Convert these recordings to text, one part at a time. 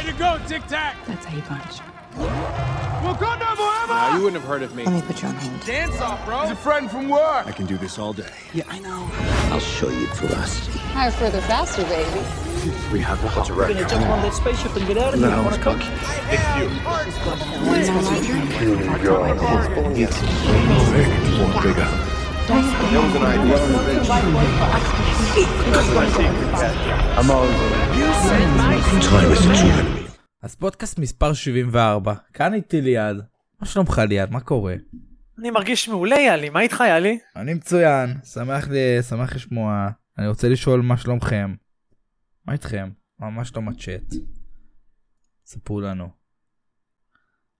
Way to go, Tic Tac! That's how you punch. Wakanda forever! Now, you wouldn't have heard of me. Let me put you on hold. Dance off, bro! He's a friend from work! I can do this all day. Yeah, I know. I'll show you ferocity. Higher, further, faster, baby. We have the hot We're gonna jump on that spaceship and get out of no, here. No, I wanna cook. It's you. It's you. It's. It's you. It's It's you. אז פודקאסט מספר 74, כאן איתי ליעד. מה שלומך ליעד? מה קורה? אני מרגיש מעולה יאלי, מה איתך יאלי? אני מצוין, שמח. שמח לשמוע. אני רוצה לשאול מה שלומכם. מה איתכם? מה שלום הצ'אט? ספרו לנו.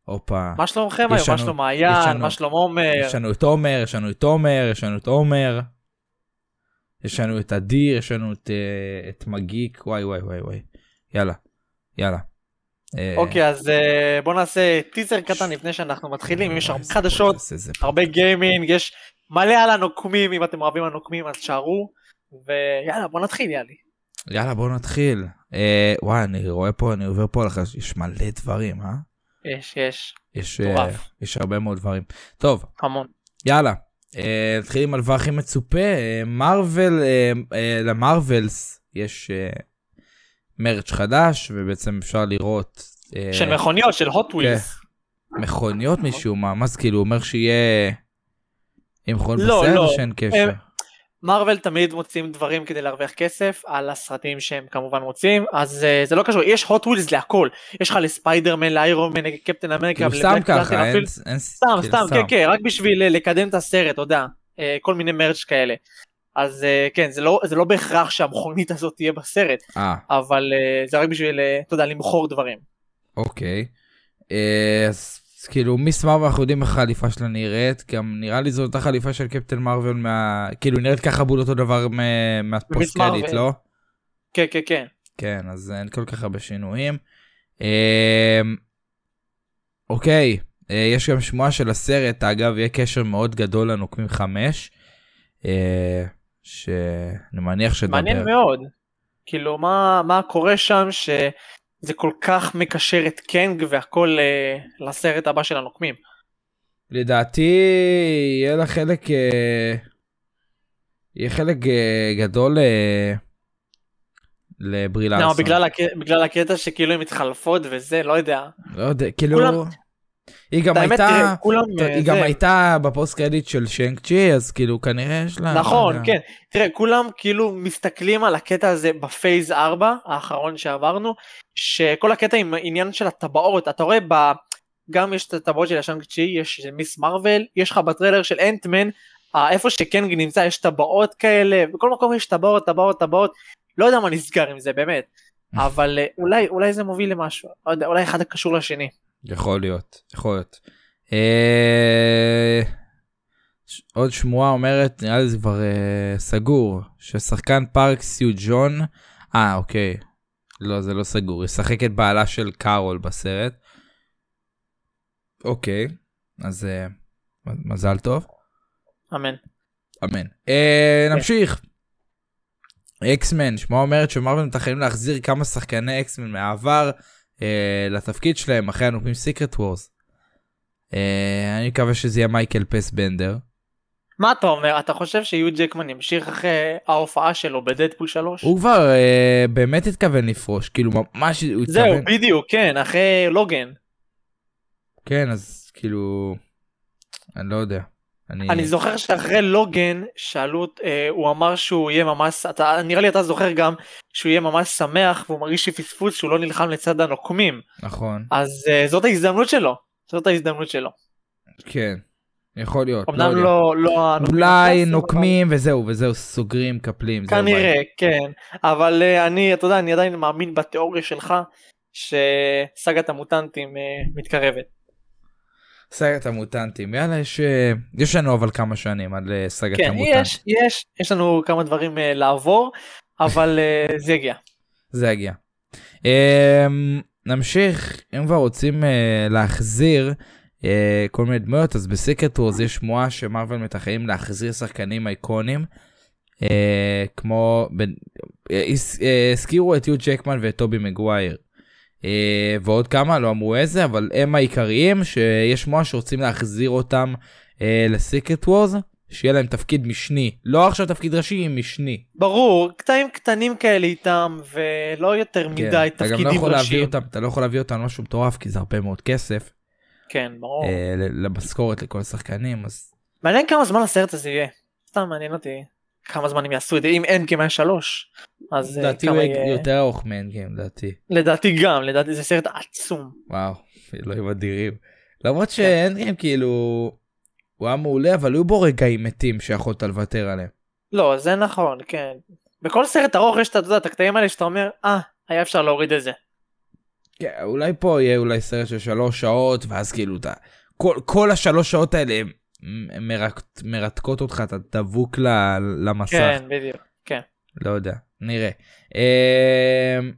הופה. מה שלומכם היום? מה שלום מעיין? מה שלום עומר? יש לנו את עומר, יש לנו את עומר, יש לנו את עומר. יש לנו את אדיר, יש לנו את, אה, את מגיק, וואי וואי וואי וואי. יאללה, יאללה. אה, אוקיי, אז אה, בוא נעשה טיזר קטן לפני שאנחנו מתחילים, יש הרבה חדשות. הרבה גיימינג, יש מלא על הנוקמים, אם אתם אוהבים הנוקמים אז שערו, ויאללה בוא נתחיל יאלי. יאללה בוא נתחיל. וואי אני רואה פה, אני עובר פה יש מלא דברים, אה? יש, יש, יש, מטורף. יש הרבה מאוד דברים. טוב, המון. יאללה. אה, נתחיל עם הדבר הכי מצופה, מארוול, אה, למארוולס יש מרץ' חדש ובעצם אפשר לראות אה, של מכוניות, של hot wheels. מכוניות משום מה, מה זה כאילו אומר שיהיה עם מכוניות לא, בסרט לא. שאין קשר? הם- מרוויל תמיד מוצאים דברים כדי להרוויח כסף על הסרטים שהם כמובן מוצאים אז uh, זה לא קשור יש hot wheels להכל יש לך לספיידרמן לאיירון מן לקפטן אמריקה כאילו סתם ככה, אין, אין, סתם כאילו, סתם כן כן רק בשביל אה, לקדם את הסרט אתה יודע אה, כל מיני מרץ' כאלה. אז אה, כן זה לא זה לא בהכרח שהמכונית הזאת תהיה בסרט אה, אבל אה, זה רק בשביל אתה יודע למכור דברים. אוקיי. אה, אז כאילו מיס מרוויל אנחנו יודעים איך החליפה שלה נראית, גם נראה לי זו אותה חליפה של קפטן מרוויל מה... כאילו היא נראית ככה בול אותו דבר מה- מהפוסט קרדיט. לא? כן כן כן. כן, אז אין כל כך הרבה שינויים. אה, אוקיי, אה, יש גם שמועה של הסרט, אגב, יהיה קשר מאוד גדול לנוקמים 5, אה, שאני מניח שדבר. מעניין מאוד. כאילו מה מה קורה שם שזה כל כך מקשר את קנג והכל אה, לסרט הבא של הנוקמים. לדעתי יהיה לה חלק אה, יהיה חלק אה, גדול אה, לברי לא. בגלל, הק... בגלל הקטע שכאילו הן מתחלפות וזה לא יודע. לא יודע, כאילו כולם- היא גם האמת, הייתה תראה, כולם, היא אה, גם הייתה ב post credit של שיינג צ'י אז כאילו כנראה יש לה נכון יודע. כן. תראה כולם כאילו מסתכלים על הקטע הזה ב phase 4 האחרון שעברנו שכל הקטע עם העניין של הטבעות אתה רואה ב... גם יש את הטבעות של השאנג צ'י יש מיס מרוויל יש לך בטריילר של אנטמן אה, איפה שקנג נמצא יש טבעות כאלה בכל מקום יש טבעות טבעות טבעות. לא יודע מה נסגר עם זה באמת. אבל אה, אולי אולי זה מוביל למשהו לא יודע אולי אחד קשור לשני יכול להיות יכול להיות. אה, ש- עוד שמועה אומרת נראה לי זה כבר אה, סגור ששחקן פארק סיו ג'ון אה אוקיי לא זה לא סגור ישחק את בעלה של קארול בסרט. אוקיי אז אה, מזל טוב אמן. אמן. אה, נמשיך. אקסמן שמועה אומרת שמרוויל מתכננים להחזיר כמה שחקני אקסמן מהעבר לתפקיד שלהם אחרי הנופים סיקרט וורס. אה, אני מקווה שזה יהיה מייקל פס בנדר. מה אתה אומר אתה חושב שיו ג'קמן ימשיך אחרי ההופעה שלו בדדפול 3? הוא כבר אה, באמת התכוון לפרוש כאילו ממש הוא זהו התכוון. בדיוק כן אחרי לוגן כן אז כאילו אני לא יודע. אני, אני זוכר שאחרי לוגן שאלו אה, הוא אמר שהוא יהיה ממש אתה נראה לי אתה זוכר גם שהוא יהיה ממש שמח והוא מרגיש שפספוס שהוא לא נלחם לצד הנוקמים נכון אז אה, זאת ההזדמנות שלו זאת ההזדמנות שלו כן יכול להיות. לא אמנם. לא לא הנוקמים אולי נוקמים וזהו וזהו סוגרים קפלים. אבל- זהו. כנראה כן אבל אה, אני אתה יודע אני עדיין מאמין בתיאוריה שלך שסאגת המוטנטים אה, מתקרבת. סאגת המוטנטים יאללה יש אה, יש לנו אבל כמה שנים עד לסאגת כן המוטנטים. יש יש יש לנו כמה דברים אה, לעבור אבל אה, זה יגיע. זה יגיע. אמ, נמשיך אם כבר רוצים אה, להחזיר אה, כל מיני דמויות אז בסיקרט וורז יש שמועה שמרוויל מתכננים להחזיר שחקנים אייקונים אה, כמו ב- הז- הזכירו את יו ג'קמן ואת טובי מגווייר. אה, ועוד כמה, לא אמרו איזה, אבל הם העיקריים שיש שמועה שרוצים להחזיר אותם אה, לסיקרט וורז, שיהיה להם תפקיד משני. לא עכשיו תפקיד ראשי, משני. ברור, קטעים קטנים כאלה איתם, ולא יותר כן. מדי אתה גם לא תפקידים ראשיים. אותם, אתה לא יכול להביא אותם משהו מטורף, כי זה הרבה מאוד כסף. כן, ברור. אה, למשכורת לכל השחקנים, אז מעניין כמה זמן הסרט הזה יהיה. סתם מעניין אותי כמה זמן הם יעשו את זה, אם אין כמאה שלוש. אז אה, לדעתי הוא יהיה... יותר ארוך מאנגיים, לדעתי. לדעתי גם, לדעתי זה סרט עצום. וואו, אלוהים אדירים. למרות שאנגיים כאילו, הוא היה מעולה, אבל היו בו רגעים מתים שיכולת לוותר עליהם. לא, זה נכון, כן. בכל סרט ארוך יש את הקטעים האלה שאתה אומר, אה, היה אפשר להוריד את זה. כן, אולי פה יהיה אולי סרט של שלוש שעות, ואז כאילו אתה... כל, כל השלוש שעות האלה הם מרק, מרתקות אותך, אתה דבוק ל- למסך. כן, בדיוק. כן. לא יודע, נראה. אמ,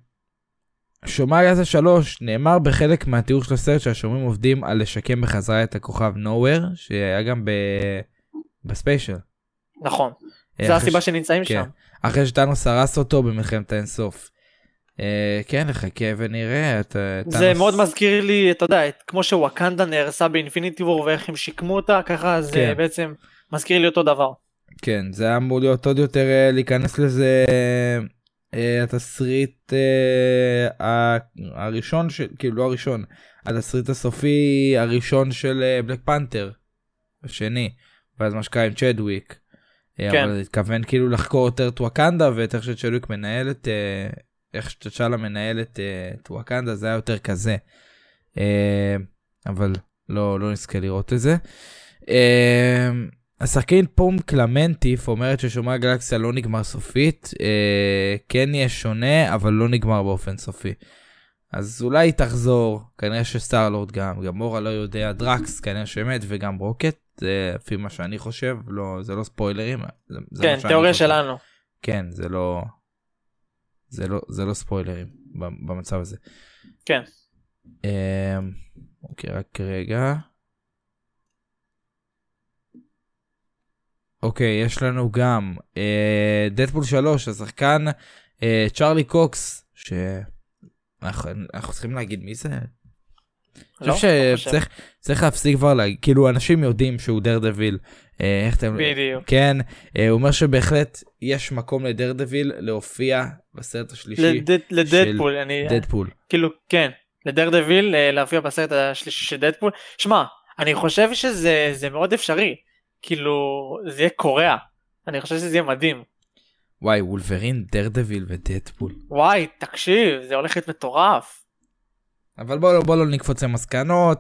שומר גזה 3 נאמר בחלק מהתיאור של הסרט שהשומרים עובדים על לשקם בחזרה את הכוכב נוואר שהיה גם ב... בספיישל. נכון. אה, זה אחרי הסיבה ש- שנמצאים כן. שם. אחרי שטאנוס הרס אותו במלחמת האינסוף. אה, כן נחכה ונראה את אה, זה טאנוס. מאוד מזכיר לי, אתה יודע, את- כמו שוואקנדה נהרסה באינפיניטי וור ואיך הם שיקמו אותה, ככה זה כן. בעצם מזכיר לי אותו דבר. כן זה היה אמור להיות עוד יותר אה, להיכנס לזה אה, התסריט ה- הראשון כאילו לא הראשון התסריט הסופי הראשון של בלק פנתר. השני ואז מה שקרה עם צ'דוויק. כן. אבל התכוון כאילו לחקור יותר את וואקנדה ואת איך שצ'דוויק מנהל את אה, איך שצ'אלה מנהל את אה, את וואקנדה זה היה יותר כזה. אה, אבל לא לא נזכה לראות את זה. אה, השחקנית פום קלמנטיף אומרת ששומרי הגלקסיה לא נגמר סופית, אה, כן יהיה שונה, אבל לא נגמר באופן סופי. אז אולי היא תחזור, כנראה שסטארלורד גם, גם מורה לא יודע, דרקס כנראה שמת, וגם ברוקט, זה לפי מה שאני חושב, לא, זה לא ספוילרים. זה, כן, תיאוריה. שלנו. כן, זה לא, זה לא, זה לא ספוילרים במצב הזה. כן. אה, אוקיי, רק רגע. אוקיי, יש לנו גם דדפול 3, השחקן אה, צ'ארלי קוקס, שאנחנו אנחנו צריכים להגיד מי זה? אני לא? חושב לא חושב. שצריך צריך להפסיק כבר להגיד, כאילו אנשים יודעים שהוא דרדוויל. אה, איך אתם... בדיוק. כן, אה, הוא אומר שבהחלט יש מקום לדרדוויל להופיע בסרט השלישי, לדד- לדדפול, אני... דדפול. כאילו, כן. לדרדוויל אה, להופיע בסרט השלישי של דדפול. שמע, אני חושב שזה זה מאוד אפשרי. כאילו, זה יהיה קורע. אני חושב שזה יהיה מדהים. וואי, וולברין, דרדוויל ודדפול. וואי, תקשיב, זה הולך להיות מטורף. אבל בוא, לא- בוא לא נקפוץ למסקנות.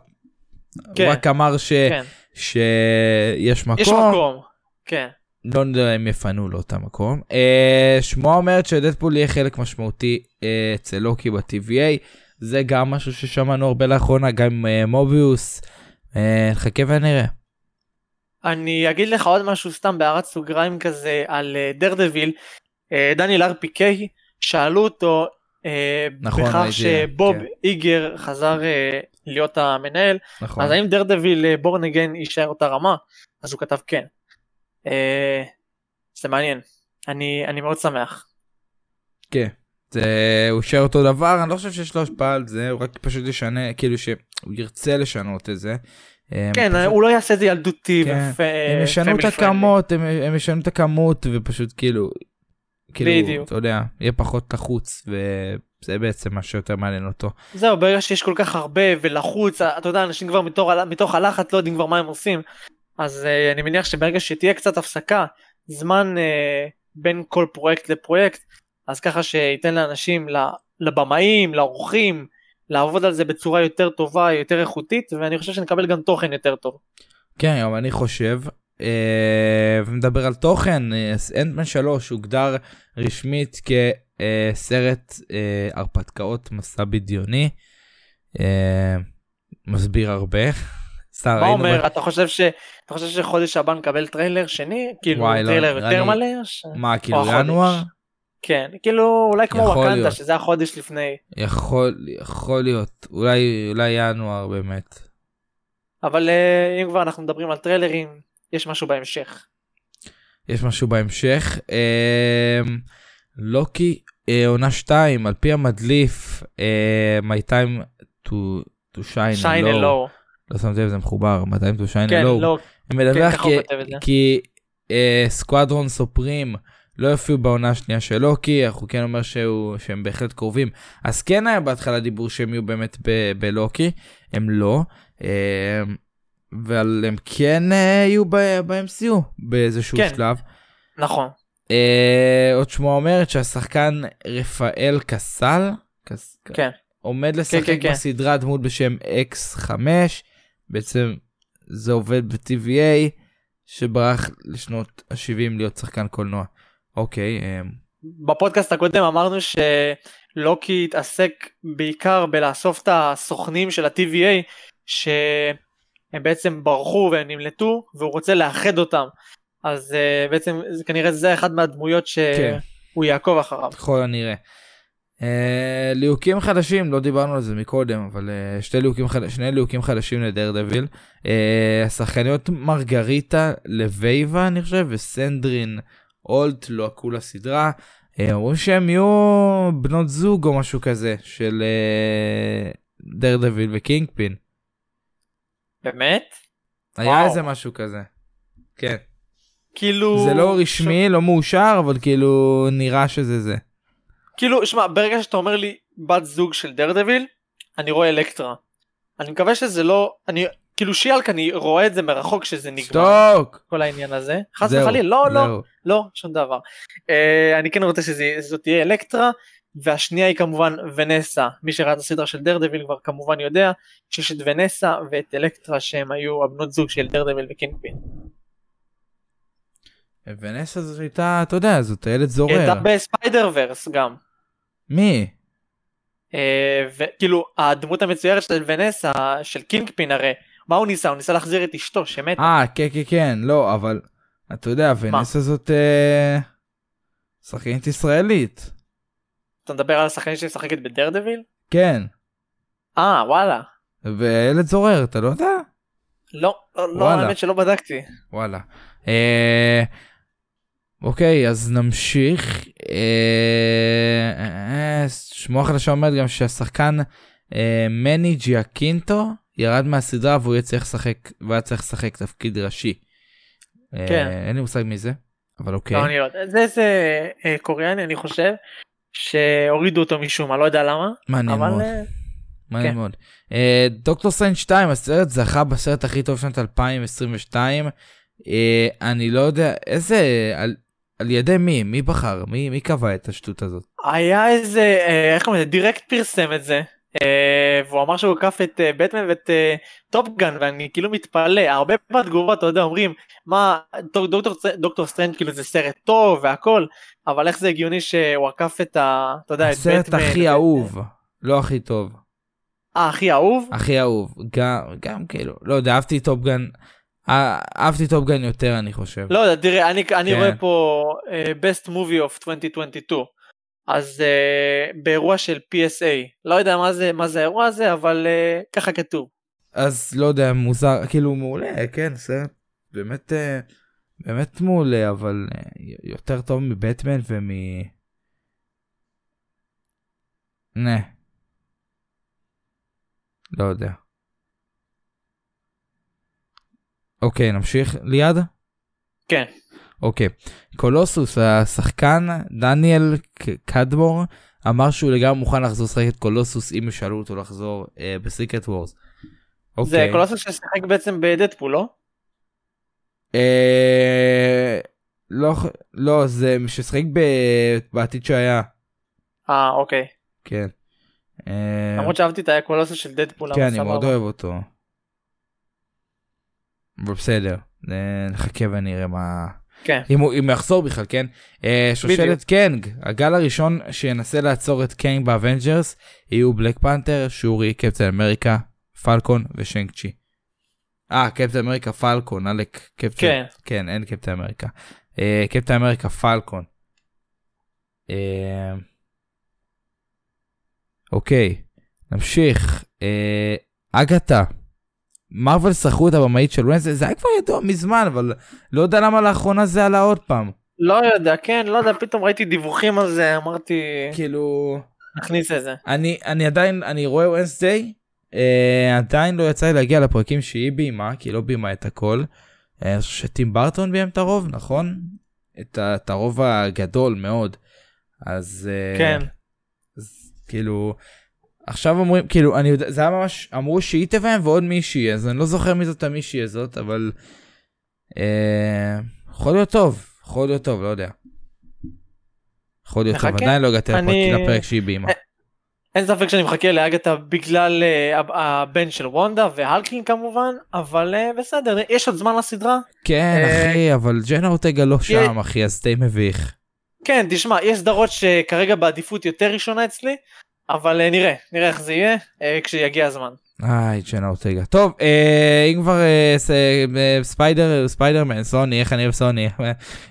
כן. הוא רק אמר ש... כן. שיש מקום. יש מקום. כן. לא יודע אם יפנו לו את המקום. אה, שמועה אומרת שדדפול יהיה חלק משמעותי אה, אצל לוקי ב-TVA. זה גם משהו ששמענו הרבה לאחרונה, גם עם אה, מוביוס. אה, נחכה ונראה. אני אגיד לך עוד משהו סתם בהערת סוגריים כזה על אה, דרדוויל. אה, דניאל ארפי-קיי, שאלו אותו נכון, בכך שבוב כן. איגר חזר אה, להיות המנהל, נכון. אז האם דרדוויל בורנגן יישאר אותה רמה? אז הוא כתב כן. אה, זה מעניין. אני, אני מאוד שמח. כן. זה הוא יישאר אותו דבר, אני לא חושב שיש לו השפעה על זה, הוא רק פשוט ישנה, כאילו שהוא ירצה לשנות את זה. אה, כן, פשוט- הוא לא יעשה את זה ילדותי. כן, ופ- הם ישנו את. הכמות, הם, הם ישנו את הכמות ופשוט כאילו, כאילו, בדיוק. אתה יודע, יהיה פחות לחוץ וזה בעצם מה שיותר מעניין אותו. זהו, ברגע שיש כל כך הרבה ולחוץ, אתה יודע, אנשים כבר מתוך, הל- מתוך הלחץ לא יודעים כבר מה הם עושים. אז uh, אני מניח שברגע שתהיה קצת הפסקה, זמן uh, בין כל פרויקט לפרויקט, אז ככה שייתן לאנשים, לבמאים, לאורחים, לעבוד על זה בצורה יותר טובה, יותר איכותית, ואני חושב שנקבל גם תוכן יותר טוב. כן, גם אני חושב, ומדבר על תוכן, אה, אנטמן 3 הוגדר רשמית כסרט אה, הרפתקאות מדע בדיוני, אה, מסביר הרבה. מה אומר, ב- אתה חושב ש... אתה חושב שחודש הבא נקבל טריילר שני? כאילו וואי, לא, טריילר יותר מלא? ש- מה, כאילו. ינואר? כן, כאילו אולי כמו וואקנדה. שזה החודש לפני. יכול, יכול להיות, אולי, אולי ינואר באמת. אבל אה, אם כבר אנחנו מדברים על טריילרים, יש משהו בהמשך. יש משהו בהמשך. אמ, לוקי אה, עונה 2, על פי המדליף, אה, My time to, to shine, שיין alone. אלו. לא שמתי לב זה מחובר, My time to shine כן, alone. לא. מדווח הוא כי-. כי אה, סקואדרון סופרים לא יופיעו בעונה השנייה של לוקי, הוא כן אומר שהוא, שהם בהחלט קרובים. אז כן היה בהתחלה דיבור שהם יהיו באמת בלוקי, הם לא. אה, אבל הם כן אה, יהיו ב- ב-MCU באיזשהו כן. שלב. נכון. אה, עוד שמועה אומרת שהשחקן רפאל קסל קס, כן. עומד לשחק כן, כן. בסדרה דמות בשם X5 בעצם זה עובד ב-TVA שברח לשנות ה-70 להיות שחקן קולנוע. אוקיי, אה, בפודקאסט הקודם אמרנו שלוקי התעסק בעיקר בלאסוף את הסוכנים של ה-TVA שהם בעצם ברחו והם נמלטו והוא רוצה לאחד אותם. אז uh, בעצם כנראה זה אחד מהדמויות כן. שהוא יעקוב אחריו. ככל הנראה. אה, ליהוקים חדשים לא דיברנו על זה מקודם אבל אה, שתי ליהוקים חד... שני ליהוקים חדשים לדר דביל אה, השחקניות מרגריטה לווייבה אני חושב וסנדרין אולט לוהקו לסדרה אה, אומרים שהם יהיו בנות זוג או משהו כזה של אה, דרדוויל וקינגפין באמת? היה וואו. איזה משהו כזה. כן כאילו... זה לא רשמי לא מאושר אבל כאילו נראה שזה זה. כאילו, שמע, ברגע שאתה אומר לי בת זוג של דרדוויל, אני רואה אלקטרה. אני מקווה שזה לא, אני, כאילו שי-האלק אני רואה את זה מרחוק שזה נגמר. שתוק! כל העניין הזה. חס וחלילה, לא, לא. לא, שום דבר. אה, אני כן רוצה שזאת תהיה אלקטרה, והשנייה היא כמובן ונסה. מי שראה את הסדרה של דרדוויל כבר כמובן יודע שיש את ונסה ואת אלקטרה שהם היו הבנות זוג של דרדוויל וקינגפין. ונסה זאת הייתה, אתה יודע, זאת ילד היא זורר. הייתה בספיידר ורס גם. מי? אה, וכאילו הדמות המצוירת של ונסה של קינגפין הרי מה הוא ניסה הוא ניסה להחזיר את אשתו שמתה אה, כן, כן, כן, לא, אבל אתה יודע, ונסה זאת אה, שחקנית ישראלית. אתה מדבר על השחקנית שמשחקת בדרדוויל כן, אה וואלה וילד זורר, אתה לא יודע? לא לא לא, וואלה. האמת שלא בדקתי וואלה. אה, אוקיי, אז נמשיך. אה, אה, שמועה חדשה אומרת גם שהשחקן אה, מני ג'יאקינטו ירד מהסדרה והוא יהיה צריך לשחק, והיה צריך לשחק תפקיד ראשי. אה, כן. אין לי מושג מי זה, אבל אוקיי. לא, אני לא יודע. זה איזה אה, קוריאני אני חושב שהורידו אותו משום מה לא יודע למה מעניין אבל מאוד. אה, מעניין כן. מאוד. אה, דוקטור סטרנג' 2 הסרט זכה בסרט הכי טוב שנת 2022. אה, אני לא יודע איזה על, על ידי מי מי בחר מי מי קבע את השטות הזאת. היה איזה איך קוראים לזה דירקט פרסם את זה והוא אמר שהוא עקף את אה, בטמן ואת אה, טופגן ואני כאילו מתפלא הרבה בתגובות אתה יודע אומרים מה דוק- דוקטור דוקטור סטרנג' כאילו זה סרט טוב והכל אבל איך זה הגיוני שהוא עקף את ה... אתה יודע את הסרט בטמן הכי ואת- אהוב לא הכי טוב אה הכי אהוב? הכי אהוב גם גם כאילו לא יודע אהבתי טופגן אה, אהבתי טופגן יותר אני חושב. לא יודע תראה אני אני כן. רואה פה אה, best movie of 2022 אז אה, באירוע של PSA לא יודע מה זה מה זה האירוע הזה אבל אה, ככה כתוב. אז לא יודע מוזר כאילו מעולה כן סרט באמת אה, באמת מעולה אבל אה, יותר טוב מבטמן ומ... נה. לא יודע. אוקיי נמשיך ליד? כן. אוקיי. קולוסוס השחקן דניאל קדמור אמר שהוא לגמרי מוכן לחזור לשחק את קולוסוס אם ישאלו אותו לחזור אה, בסיקרט וורס. אוקיי. זה קולוסוס ששיחק בעצם בדדפול לא? אה, לא לא זה ששחק ב- בעתיד שהיה אה אוקיי. כן. אה, למרות שאהבתי את הקולוסוס של דדפול. כן אני. מאוד אוהב אותו. אבל בסדר אה, נחכה ונראה מה כן. אם הוא אם הוא יחזור בכלל כן אה, שושלת קנג הגל הראשון שינסו לעצור את קנג באבנג'רס יהיו בלק פנתר שורי קפטן אמריקה פלקון ושאנג צ'י. אה קפטן אמריקה פלקון עלק קפטן כן. כן אין קפטן אמריקה אה, קפטן אמריקה פלקון. אה, אוקיי נמשיך אה, אגתה. מרוויל שכרו את הבמאית של וונסדי זה היה כבר ידוע מזמן אבל לא יודע למה לאחרונה זה עלה עוד פעם. לא יודע, כן, לא יודע, פתאום ראיתי דיווחים על זה, אמרתי, כאילו נכניס את זה. אני אני עדיין אני רואה ונסדיי אה, עדיין לא יצא לי להגיע לפרקים שהיא ביימה כי היא לא ביימה את הכל. אה, אני חושב שטים ברטון ביים את הרוב נכון? את, את הרוב הגדול מאוד. אז אה, כן. אז כאילו עכשיו אומרים כאילו אני יודע זה היה ממש אמרו שהיא תביים ועוד מישהי אז אני לא זוכר מי זאת המישהי הזאת אבל אה, יכול להיות טוב יכול להיות טוב לא יודע. יכול להיות טוב נחכה. עדיין לא הגעתי אני- לפרק- שהיא ביימה. אה, אין ספק שאני מחכה לאגתה בגלל אה, הב- הבן של וונדה והלקין כמובן, אבל אה, בסדר, יש עוד זמן לסדרה. כן אה, אחי אבל ג'נה אורטגה לא שם אחי אז די מביך. כן, תשמע, יש סדרות שכרגע בעדיפות יותר ראשונה אצלי, אבל אה, נראה, נראה איך זה יהיה אה, כשיגיע הזמן. איי ג'נה אורטגה טוב אה, אם כבר ספיידר ספיידרמן סוני איך אני אוהב סוני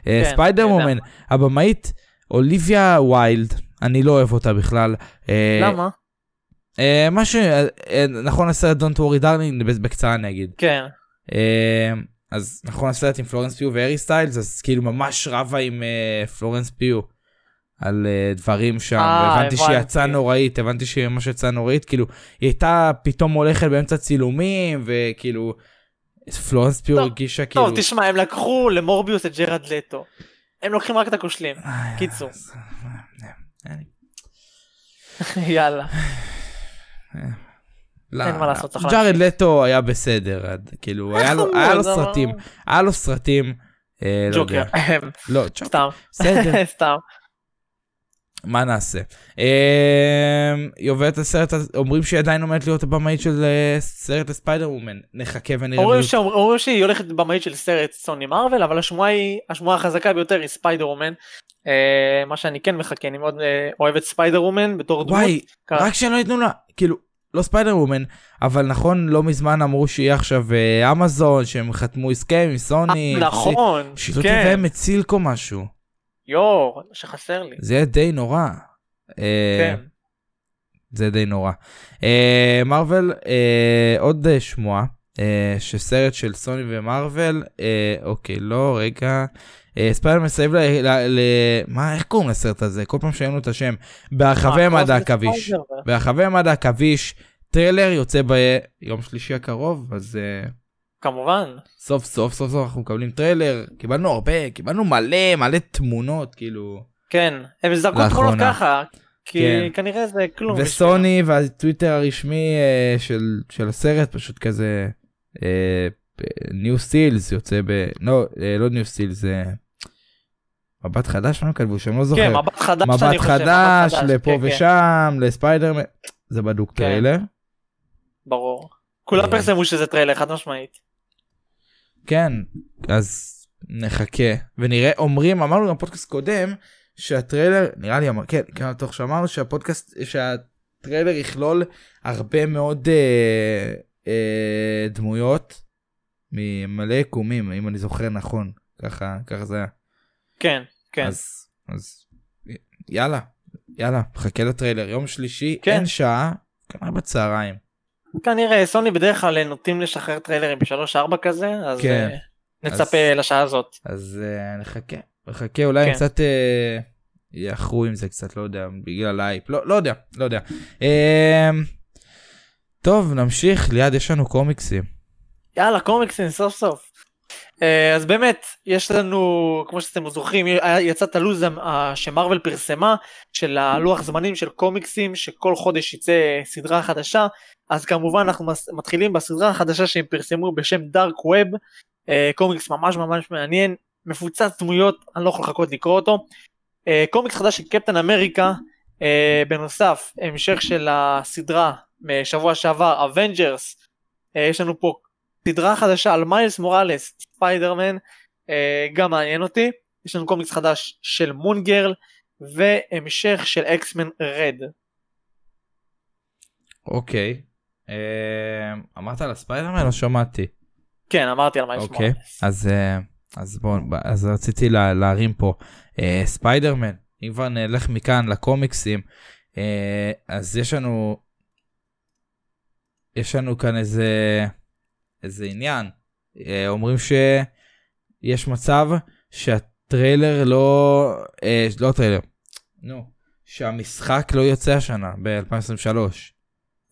כן, ספיידר אני. וומן הבמאית אוליביה ויילד אני לא אוהב אותה בכלל. למה? מה ש... נכון הסרט Don't worry darling בקצרה נגיד. כן. אה, אז נכון הסרט עם פלורנס פיו והארי סטיילס אז כאילו ממש רבה עם פלורנס פיו על אה, דברים שם אה, הבנתי שהיא הבנתי. יצאה נוראית הבנתי שהיא ממש יצאה נוראית כאילו היא הייתה פתאום הולכת באמצע צילומים וכאילו פלורנס פיו טוב, הרגישה כאילו. טוב, תשמע, הם לקחו למורביוס את ג'רד לטו. הם לוקחים רק את הכושלים. איי, קיצור. אז, אה, יאללה. לא, אין מה לעשות, צריך ג'ארד להמשיך. לטו היה בסדר כאילו היה לו- אבל- סרטים היה לו סרטים. אה, לא ג'וקר. לא. סתם. סתם. מה נעשה? אה, היא עוברת לסרט, אומרים שהיא עדיין עומדת להיות הבמאית של אה, סרט הספיידר וומן. נחכה ונראה. אומרים שהיא הולכת במאית של סרט סוני מרוויל אבל השמועה היא השמועה החזקה ביותר היא ספיידר וומן. אה, מה שאני כן מחכה אני מאוד אה, אוהב את ספיידר וומן בתור דמות. וואי. רק שלא ייתנו לה, כאילו, לא ספיידר וומן, אבל נכון, לא מזמן אמרו שיהיה עכשיו אמזון, שהם חתמו הסכם עם סוני. נכון. שהיא כן. תביא את סילק או משהו. יואו שחסר לי. זה די נורא. אה, כן. זה די נורא. אה, מארוול, אה, עוד שמועה, שסרט של סוני ומארוול, אוקיי, לא, רגע. אה, ספיידר מסביב ל... ל, מה, איך קוראים לסרט הזה? כל פעם שהיינו את השם. ברחבי ממד העכביש. ברחבי ממד העכביש, טריילר יוצא ביום שלישי הקרוב, אז כמובן. סוף סוף סוף סוף אנחנו מקבלים טריילר. קיבלנו הרבה, קיבלנו מלא מלא תמונות, כאילו. כן. הם זרקו לאחרונה. תמונות ככה. כי כן. כנראה זה כלום. וסוני והטוויטר הרשמי אה, של של הסרט פשוט כזה new stills יוצא ב... לא אה, לא new stills זה מבט חדש מה הם כתבו שם לא זוכר. כן מבט חדש. אני מבט חושב, חדש לפה כן, כן, ושם לספיידרמן זה בדוק כן. טריילר. ברור. כולם אה. פרסמו שזה טריילר חד משמעית. כן אז נחכה ונראה אומרים אמרנו גם פודקאסט קודם שהטריילר נראה לי אמר כן כן תוך שאמרנו שהפודקאסט שהטריילר יכלול הרבה מאוד אה, אה, דמויות ממלא יקומים אם אני זוכר נכון ככה ככה זה היה כן. כן. אז אז יאללה יאללה חכה לטריילר יום שלישי כן. אין שעה כנראה בצהריים כנראה סוני בדרך כלל נוטים לשחרר טריילרים בשלוש ארבע כזה אז כן. אה, נצפה לשעה הזאת. אז uh, נחכה, נחכה אולי כן. קצת uh, יאחרו עם זה קצת, לא יודע, בגלל האייפ, לא, לא יודע, לא יודע. Uh, טוב, נמשיך, ליד יש לנו קומיקסים. יאללה קומיקסים סוף סוף. אה, אז באמת יש לנו כמו שאתם זוכרים יצא את הלו"ז שמרוויל פרסמה של הלוח זמנים של קומיקסים שכל חודש יצא סדרה חדשה אז כמובן אנחנו מתחילים בסדרה החדשה שהם פרסמו בשם דארק ווב קומיקס ממש ממש מעניין מפוצץ דמויות אני לא יכול לחכות לקרוא אותו. אה, קומיקס חדש של קפטן אמריקה אה, בנוסף המשך של הסדרה משבוע שעבר אבנג'רס יש לנו פה סדרה חדשה על מיילס מוראלס ספיידרמן. אה, גם מעניין אותי. יש לנו קומיקס חדש של מון גירל והמשך של אקסמן רד אוקיי. אה, אמרת על הספיידרמן? לא שמעתי. כן אמרתי על מיילס אוקיי, מוראלס אז, אה, אז בואו, אז רציתי לה, להרים פה. אה, ספיידרמן, אם כבר נלך מכאן לקומיקסים, אז יש לנו, יש לנו כאן איזה, איזה עניין. אומרים שיש מצב שהטריילר לא, אה, לא טריילר, נו, שהמשחק לא יוצא השנה ב-2023.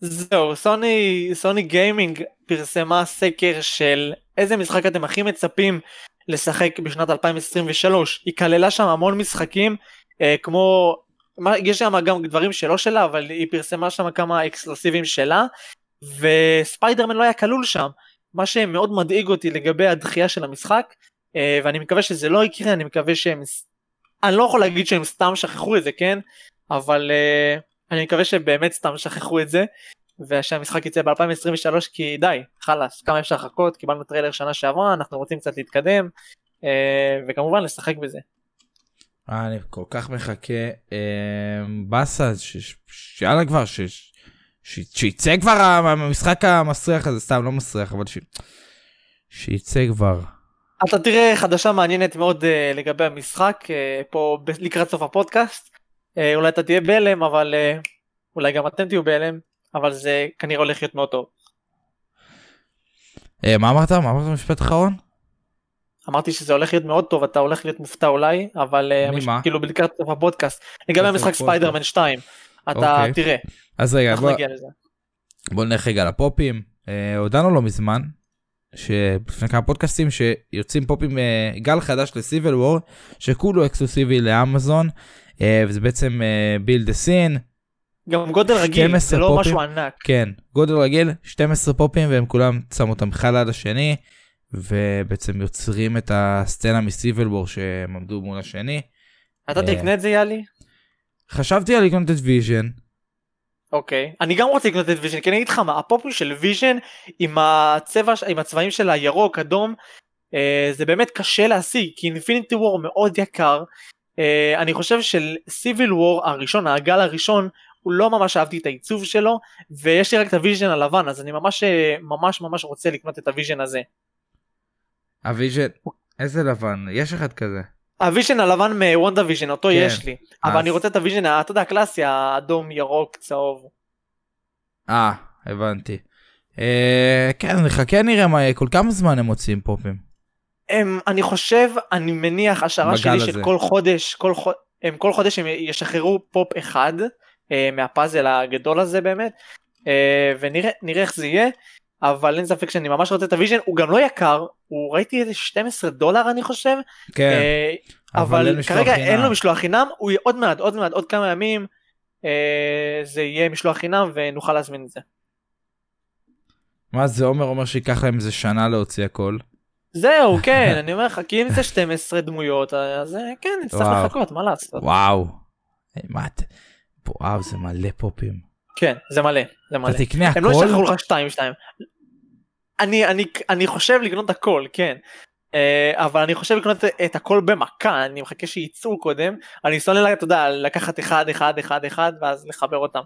זהו, סוני, סוני גיימינג פרסמה סקר של איזה משחק אתם הכי מצפים לשחק בשנת 2023. היא כללה שם המון משחקים, אה, כמו, מה, יש שם גם דברים שלא שלה, אבל היא פרסמה שם כמה אקסקלוסיבים שלה, וספיידרמן לא היה כלול שם. מה שמאוד מדאיג אותי לגבי הדחייה של המשחק, אה, ואני מקווה שזה לא יקרה, אני מקווה שהם... אני לא יכול להגיד שהם סתם שכחו את זה, כן? אבל אה, אני מקווה שבאמת סתם שכחו את זה, ושהמשחק יצא ב-2023, כי די, חלאס, כמה אפשר לחכות, קיבלנו טריילר שנה שעברה, אנחנו רוצים קצת להתקדם, אה, וכמובן לשחק בזה. אה, אני כל כך מחכה, אה, באסה, שיאללה כבר. שיצא כבר המשחק המסריח הזה, סתם לא מסריח, אבל. שיצא כבר. אתה תראה חדשה מעניינת מאוד uh, לגבי המשחק פה לקראת סוף הפודקאסט. Uh, אולי אתה תהיה בהלם אבל uh, אולי גם אתם תהיו בהלם אבל זה כנראה הולך להיות מאוד טוב. Uh, מה אמרת? מה אמרת במשפט אחרון? אמרתי שזה הולך להיות מאוד טוב אתה הולך להיות מופתע אולי אבל ממה? המש... כאילו לקראת סוף הפודקאסט לגבי המשחק. ספיידרמן 2 אתה אוקיי. תראה אז רגע, בוא. בוא נלך רגע לפופים. אה, הודענו לא מזמן, שלפני כמה פודקאסטים שיוצאים פופים, אה, גל חדש לסיבל וור, שכולו אקסקלוסיבי לאמזון, אה, וזה בעצם בילד דה סין, גם גודל רגיל 12 זה לא פופים. משהו ענק כן, גודל רגיל, 12 פופים והם כולם שמו אותם אחד ליד השני, ובעצם יוצרים את הסצנה מסיבל וור שהם עמדו מול השני. אתה אה. תקנה את זה יאלי? חשבתי על לקנות את ויז'ן, אוקיי אני גם רוצה לקנות את ויז'ן כי אני אגיד לך מה הפופים של ויז'ן עם הצבע עם הצבעים של הירוק אדום אה, זה באמת קשה להשיג כי אינפיניטי וור מאוד יקר אה, אני חושב של סיוויל וור הראשון הגל הראשון הוא לא ממש אהבתי את העיצוב שלו ויש לי רק את הוויז'ן הלבן אז אני ממש אה, ממש ממש רוצה לקנות את הוויז'ן הזה. הוויז'ן, איזה לבן, יש אחד כזה. הוויז'ן הלבן מוונדה ויז'ן אותו כן, יש לי אבל אז- אני רוצה את הוויז'ן אתה יודע הקלאסי האדום ירוק צהוב. אה, הבנתי. אה, כן, נחכה נראה מה כל כמה זמן הם מוציאים פופים. הם, אני חושב, אני מניח, השערה שלי הזה. שכל חודש, כל, חוד, הם כל חודש הם ישחררו פופ אחד אה, מהפאזל הגדול הזה באמת, אה, ונראה נראה איך זה יהיה, אבל אין ספק שאני ממש רוצה את הוויז'ן, הוא גם לא יקר, הוא ראיתי איזה 12 דולר אני חושב, כן, אה, אבל אבל כרגע חינם. אין לו משלוח חינם, הוא יהיה עוד מעט, עוד מעט, עוד כמה ימים, אה, זה יהיה משלוח חינם ונוכל להזמין את זה. מה זה אומר? אומר שייקח להם איזה שנה להוציא הכל. זהו, כן, אני אומר לך, כי אם זה 12 דמויות, אז אה, כן, נצטרך. לחכות, מה לעשות. וואו. אה, מה את... וואו, זה מלא פופים. כן, זה מלא, זה מלא. אתה תקנה הם לא הכל? ישחררו לך שתיים שתיים. אני, אני, אני חושב לקנות הכל, כן. אה, אבל אני חושב לקנות את הכל במכה, אני מחכה שייצאו קודם. אני שונא, אתה יודע, לקחת אחד, אחד, אחד, אחד, ואז לחבר אותם.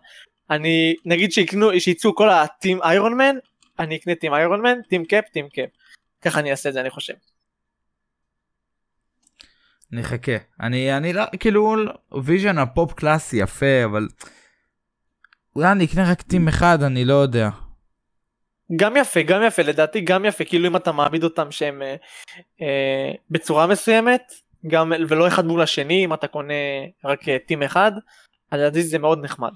אני, נגיד שיקנו, שיצאו כל ה team איירון מן, אני אקנה team איירון מן, team קאפ, team קאפ. ככה אני אעשה את זה, אני חושב. נחכה. אני, אני לא, כאילו, ויז'ן הפופ קלאסי יפה, אבל... אולי אני אקנה רק team אחד, אני לא יודע. גם יפה, גם יפה, לדעתי גם יפה, כאילו אם אתה מעמיד אותם שהם אה, אה, בצורה מסוימת, גם ולא אחד מול השני, אם אתה קונה רק אה, team אחד, אז לדעתי זה מאוד נחמד.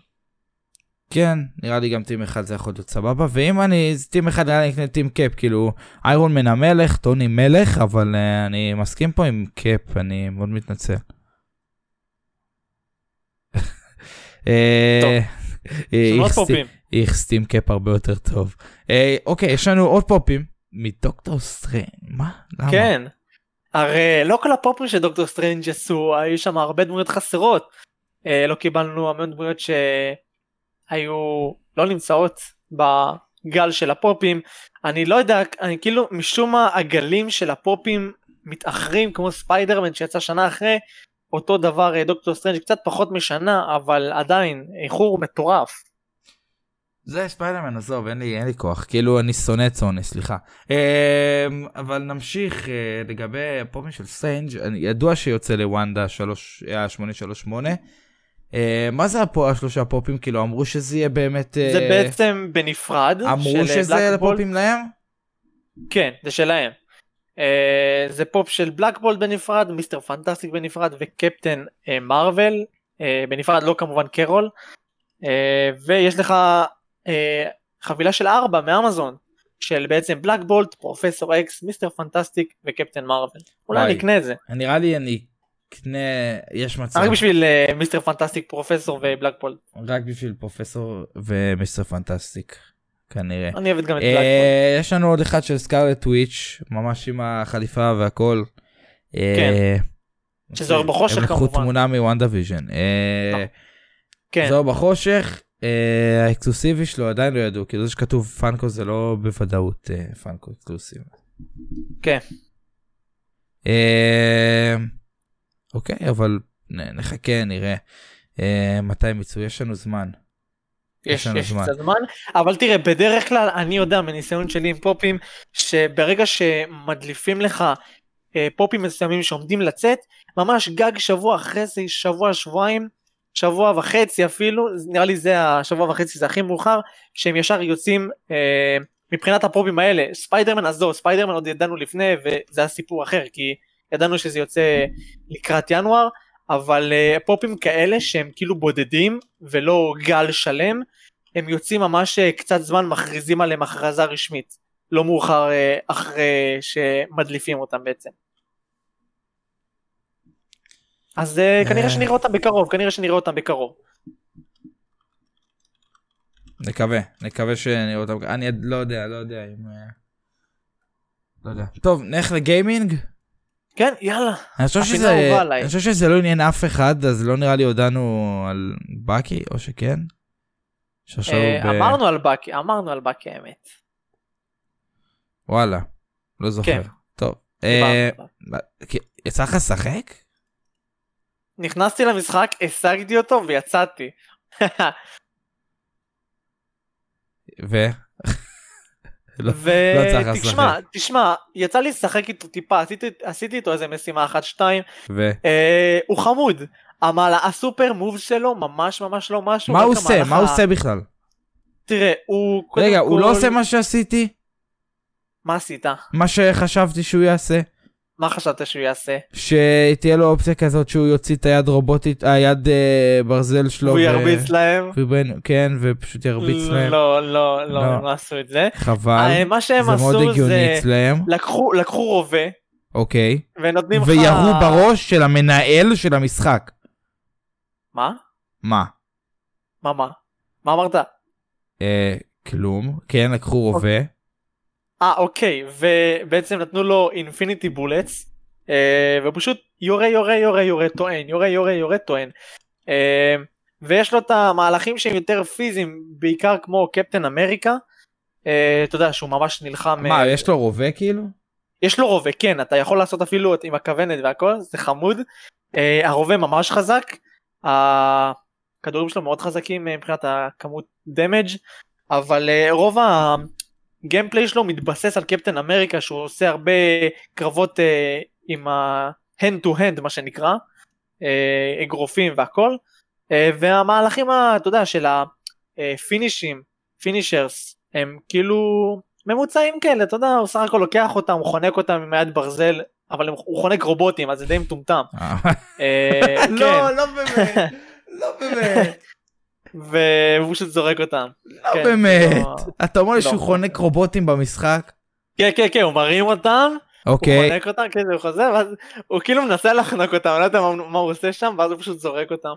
כן, נראה לי גם team אחד זה יכול להיות סבבה, ואם אני, זה team אחד נראה לי אקנה team קאפ, כאילו, איירון מן המלך, טוני מלך, אבל אה, אני מסכים פה עם קאפ, אני מאוד מתנצל. אה. אה, איך team קאפ הרבה יותר טוב. אוקיי, יש לנו עוד פופים מדוקטור סטריינג', מה? למה? כן. הרי לא כל הפופים שדוקטור סטרנג' עשו, היו שם הרבה דמויות חסרות. לא קיבלנו המון דמויות שהיו לא נמצאות בגל של הפופים. אני לא יודע, אני כאילו משום מה הגלים של הפופים מתאחרים כמו ספיידרמן שיצא שנה אחרי. אותו דבר אה, דוקטור סטרנג' קצת פחות משנה אבל עדיין איחור מטורף. זה ספיידרמן עזוב אין לי אין לי כוח כאילו אני שונא את סוני סליחה אה, אבל נמשיך אה, לגבי הפופים של סטרנג' ידוע שיוצא לוונדה 3 אה, 838 אה, מה זה הפו, השלושה פופים כאילו אמרו שזה יהיה באמת אה, זה בעצם בנפרד. אמרו אה, שזה Black Bolt. לפופים להם כן, זה שלהם. אה, זה פופ של Black Bolt בנפרד, מיסטר פנטסטיק בנפרד וקפטן מרוויל אה, בנפרד, לא כמובן קרול. אה, ויש לך אה, חבילה של ארבע מאמזון, של בעצם בלקבולט, פרופסור אקס, מיסטר פנטסטיק וקפטן מרוויל. אולי וואי. אני אקנה את זה. נראה לי אני אקנה, יש מצב, רק בשביל אה, מיסטר פנטסטיק, פרופסור ו Black Bolt. רק בשביל פרופסור ומיסטר פנטסטיק, כנראה. אני אוהב גם את. אה, יש לנו עוד אחד של Scarlet Witch, ממש עם החליפה והכל. אה, כן. שזה אור בחושך, הם לקחו כמובן. תמונה מ WandaVision. לא. כן. זה אור בחושך, האקסקלוסיבי שלו עדיין לא ידעו, כאילו זה שכתוב Funko זה לא בוודאות Funko אקסקלוסיבי. כן. אוקיי, אבל נחכה, נראה אה, מתי הם יצאו, יש לנו זמן. יש, לנו יש זמן. קצת זמן, אבל תראה, בדרך כלל אני יודע מניסיון שלי עם פופים, שברגע שמדליפים לך אה, פופים מסוימים שעומדים לצאת, ממש גג שבוע אחרי זה, שבוע, שבועיים, שבוע וחצי אפילו, נראה לי זה השבוע וחצי זה הכי מאוחר, שהם ישר יוצאים אה, מבחינת הפופים האלה, ספיידרמן עזוב, ספיידרמן עוד ידענו לפני וזה היה סיפור אחר, כי ידענו שזה יוצא לקראת ינואר, אבל אה, פופים כאלה שהם כאילו בודדים ולא גל שלם, הם יוצאים ממש אה, קצת זמן מכריזים עליהם הכרזה רשמית, לא מאוחר אה, אחרי שמדליפים אותם בעצם. אז אה, כנראה אה. שנראה אותם בקרוב, כנראה שנראה אותם בקרוב. נקווה, נקווה שנראה אותם, אני לא יודע, לא יודע אם... לא יודע. טוב, נלך לגיימינג? כן, יאללה. אני חושב שזה. אני חושב שזה לא עניין אף אחד, אז לא נראה לי הודענו על בקי, או שכן? אה, ב... אמרנו על בקי, אמרנו על בקי האמת. וואלה, לא זוכר. כן. טוב. אה, יצא לך לשחק? נכנסתי למשחק, השגתי אותו ויצאתי. ו? לא, לא יצא לך ותשמע, לשחק. תשמע, יצא לי לשחק איתו טיפה, עשיתי, איתו איזה משימה אחת שתיים, ו? אה, הוא חמוד, אבל הסופר מוב שלו ממש ממש לא משהו. מה הוא עושה? מה הוא עושה בכלל? תראה, הוא רגע, הוא לא עושה מה שעשיתי? מה עשית? מה שחשבתי שהוא יעשה? מה חשבת שהוא יעשה? שתהיה לו אופציה כזאת שהוא יוציא את היד רובוטית, היד אה, ברזל שלו. הוא ו- ירביץ להם? ובין- כן, ופשוט ירביץ להם. לא, לא, לא, לא. הם לא עשו את זה. חבל. אה, מה שהם זה מאוד עשו הגיוני זה, אצלם. לקחו לקחו רובה, אוקיי. ונותנים לך... וירו בראש של המנהל של המשחק. מה? מה? מה מה? מה אמרת? אה, כלום. כן, לקחו רובה. אה אוקיי ובעצם נתנו לו אינפיניטי בולטס ופשוט יורה יורה יורה יורה טוען יורה יורה יורה טוען. אה, ויש לו את המהלכים שהם יותר פיזיים בעיקר כמו קפטן אמריקה. אה, אתה יודע שהוא ממש נלחם מה, אה, יש לו רובה כאילו? יש לו רובה כן אתה יכול לעשות אפילו עם הכוונת והכל זה חמוד. אה, הרובה ממש חזק. הכדורים שלו מאוד חזקים אה, מבחינת הכמות דמג' אבל אה, רוב הגיימפליי שלו מתבסס על קפטן אמריקה שהוא עושה הרבה קרבות אה, עם ה-hand to hand מה שנקרא אה, אגרופים והכל אה, והמהלכים ה- אתה יודע של ה finishes finishers הם כאילו ממוצעים כאלה אתה יודע הוא סך הכל לוקח אותם הוא חונק אותם עם יד ברזל אבל הוא חונק רובוטים אז זה די מטומטם. אה, כן. לא באמת. לא באמת. והוא פשוט זורק אותם. לא כן, באמת. לא- אתה אומר לא. שהוא חונק רובוטים במשחק? כן כן כן הוא מרים אותם הוא אוקיי. חונק אותם כן הוא חוזר ואז הוא כאילו מנסה לחנוק אותם אני לא יודע מה, מה הוא עושה שם ואז הוא פשוט זורק אותם.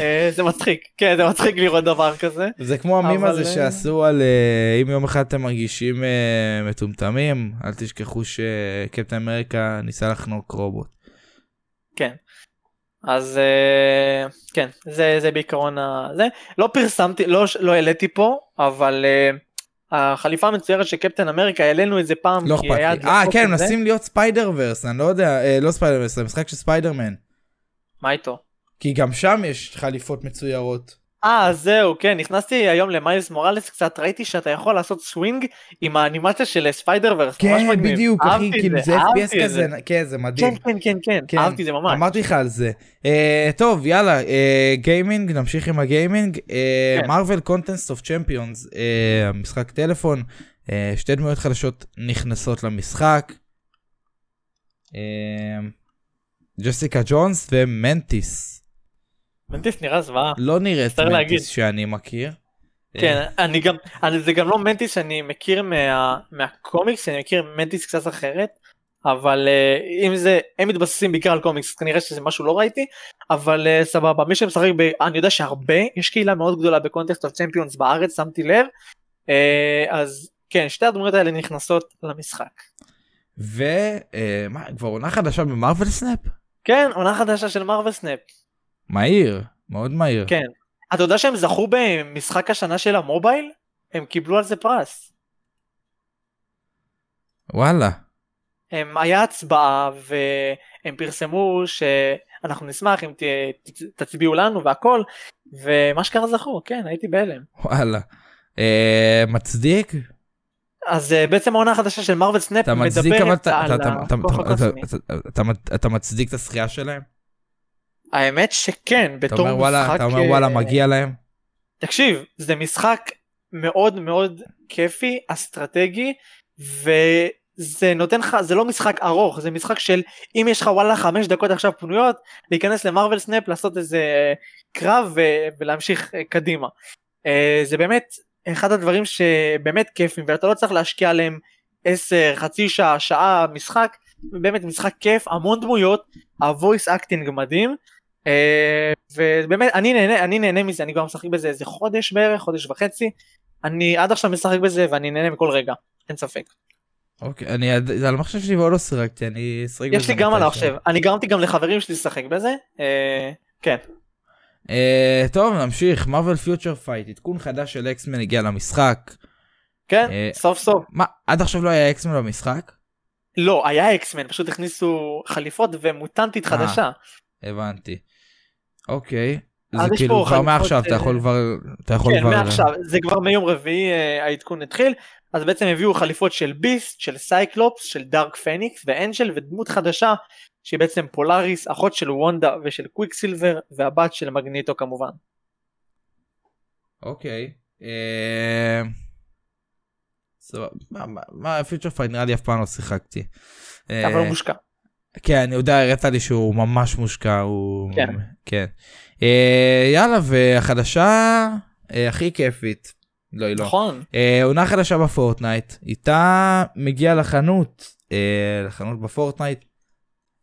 אה, זה מצחיק כן זה מצחיק לראות דבר כזה. זה כמו המים אבל, הזה אה, שעשו על אה, אם יום אחד אתם מרגישים אה, מטומטמים, אל תשכחו שקפטן אמריקה ניסה לחנוק רובוט. כן. אז אה, כן זה זה בעיקרון ה- זה לא פרסמתי לא לא העליתי פה אבל אה, החליפה המצוירת של קפטן אמריקה העלינו את זה פעם לא כי אכפת לי. אה כן. מנסים להיות Spider-Verse, אני לא יודע, אה, לא Spider-Verse, זה משחק של ספיידרמן. מה איתו? כי גם שם יש חליפות מצוירות. אה זהו כן נכנסתי היום למיילס מוראלס קצת ראיתי שאתה יכול לעשות סווינג עם האנימציה של Spider-Verse. ממש כן, מגניב. בדיוק, אחי, כאילו זה אהבתי FPS כזה, זה. כן, זה מדהים. כן כן כן כן כן, אהבתי זה ממש. אמרתי לך על זה. אה, טוב, יאללה, אה, גיימינג, נמשיך עם הגיימינג. כן. Marvel Contest of Champions, המשחק טלפון, אה, שתי דמויות חדשות נכנסות למשחק. אה, ג'סיקה ג'ונס ומנטיס. מנטיס נראה זוועה. לא נראית מצטער להגיד. מנטיס שאני מכיר. כן, אני גם, אני, זה גם לא מנטיס שאני מכיר מה, מהקומיקס, אני מכיר מנטיס קצת אחרת, אבל אה, אם זה, הם מתבססים בעיקר על קומיקס, כנראה שזה משהו לא ראיתי, אבל אה, סבבה, מי שמשחק, ב, אני יודע שהרבה, יש קהילה מאוד גדולה ב Contest of Champions בארץ, שמתי לב, אה, אז כן, שתי הדמויות האלה נכנסות למשחק. ומה, כבר עונה חדשה ב Marvel Snap? כן, עונה חדשה של Marvel Snap, מהיר, מאוד מהיר. כן. אתה יודע שהם זכו במשחק השנה של המובייל? הם קיבלו על זה פרס. וואלה. הם, היה הצבעה והם פרסמו שאנחנו נשמח אם ת, ת, תצביעו לנו והכל ומה שקרה זכו כן הייתי בהלם וואלה. אה, מצדיק? אז אה, בעצם העונה החדשה של Marvel Snap מדברת על הכוח הקוסמי. אתה- מצדיק את הזכייה שלהם? האמת שכן אתה בתור אומר וואלה, משחק אתה אומר וואלה אה, מגיע להם? תקשיב זה משחק מאוד מאוד כיפי אסטרטגי וזה נותן לך זה לא משחק ארוך זה משחק של אם יש לך וואלה חמש דקות עכשיו פנויות להיכנס ל Marvel Snap לעשות איזה קרב ו- ולהמשיך אה, קדימה. אה, זה באמת אחד הדברים שבאמת כיפים ואתה לא צריך להשקיע עליהם 10 חצי שעה שעה משחק באמת משחק כיף המון דמויות ה voice acting מדהים. אה, ובאמת אני נהנה אני נהנה מזה אני כבר משחק בזה איזה חודש בערך חודש וחצי אני עד עכשיו משחק בזה ואני נהנה מכל רגע אין ספק אוקיי, אני על המחשב שלי ועוד לא שיחקתי, אני אשחק יש בזה לי גם על. המחשב אני גרמתי גם לחברים שלי לשחק בזה אה, כן אה, טוב, נמשיך, Marvel Future Fight, עדכון חדש של X-Men הגיע למשחק. כן סוף סוף מה, עד עכשיו לא היה X-Men במשחק? לא היה X-Men פשוט הכניסו חליפות ומוטנטית חדשה הבנתי. אוקיי. זה כאילו כבר מעכשיו, אתה אה, יכול כבר, אתה יכול כן כבר, מעכשיו זה כבר מיום רביעי אה, העדכון התחיל אז בעצם הביאו חליפות של Beast של Cyclops של Dark Phoenix ו Angel ודמות חדשה שהיא בעצם פולאריס אחות של וונדה ושל קוויקסילבר והבת של מגניטו כמובן. אוקיי. אה, סבבה. מה- Future Fight נראה לי אף פעם לא שיחקתי. אבל הוא מושקע. כן, אני יודע, הראת לי שהוא ממש מושקע, הוא... כן. כן. אה, יאללה, והחדשה אה, הכי כיפית. לא, היא לא. נכון. אה, עונה חדשה בפורטנייט, איתה מגיע לחנות, אה, לחנות בפורטנייט,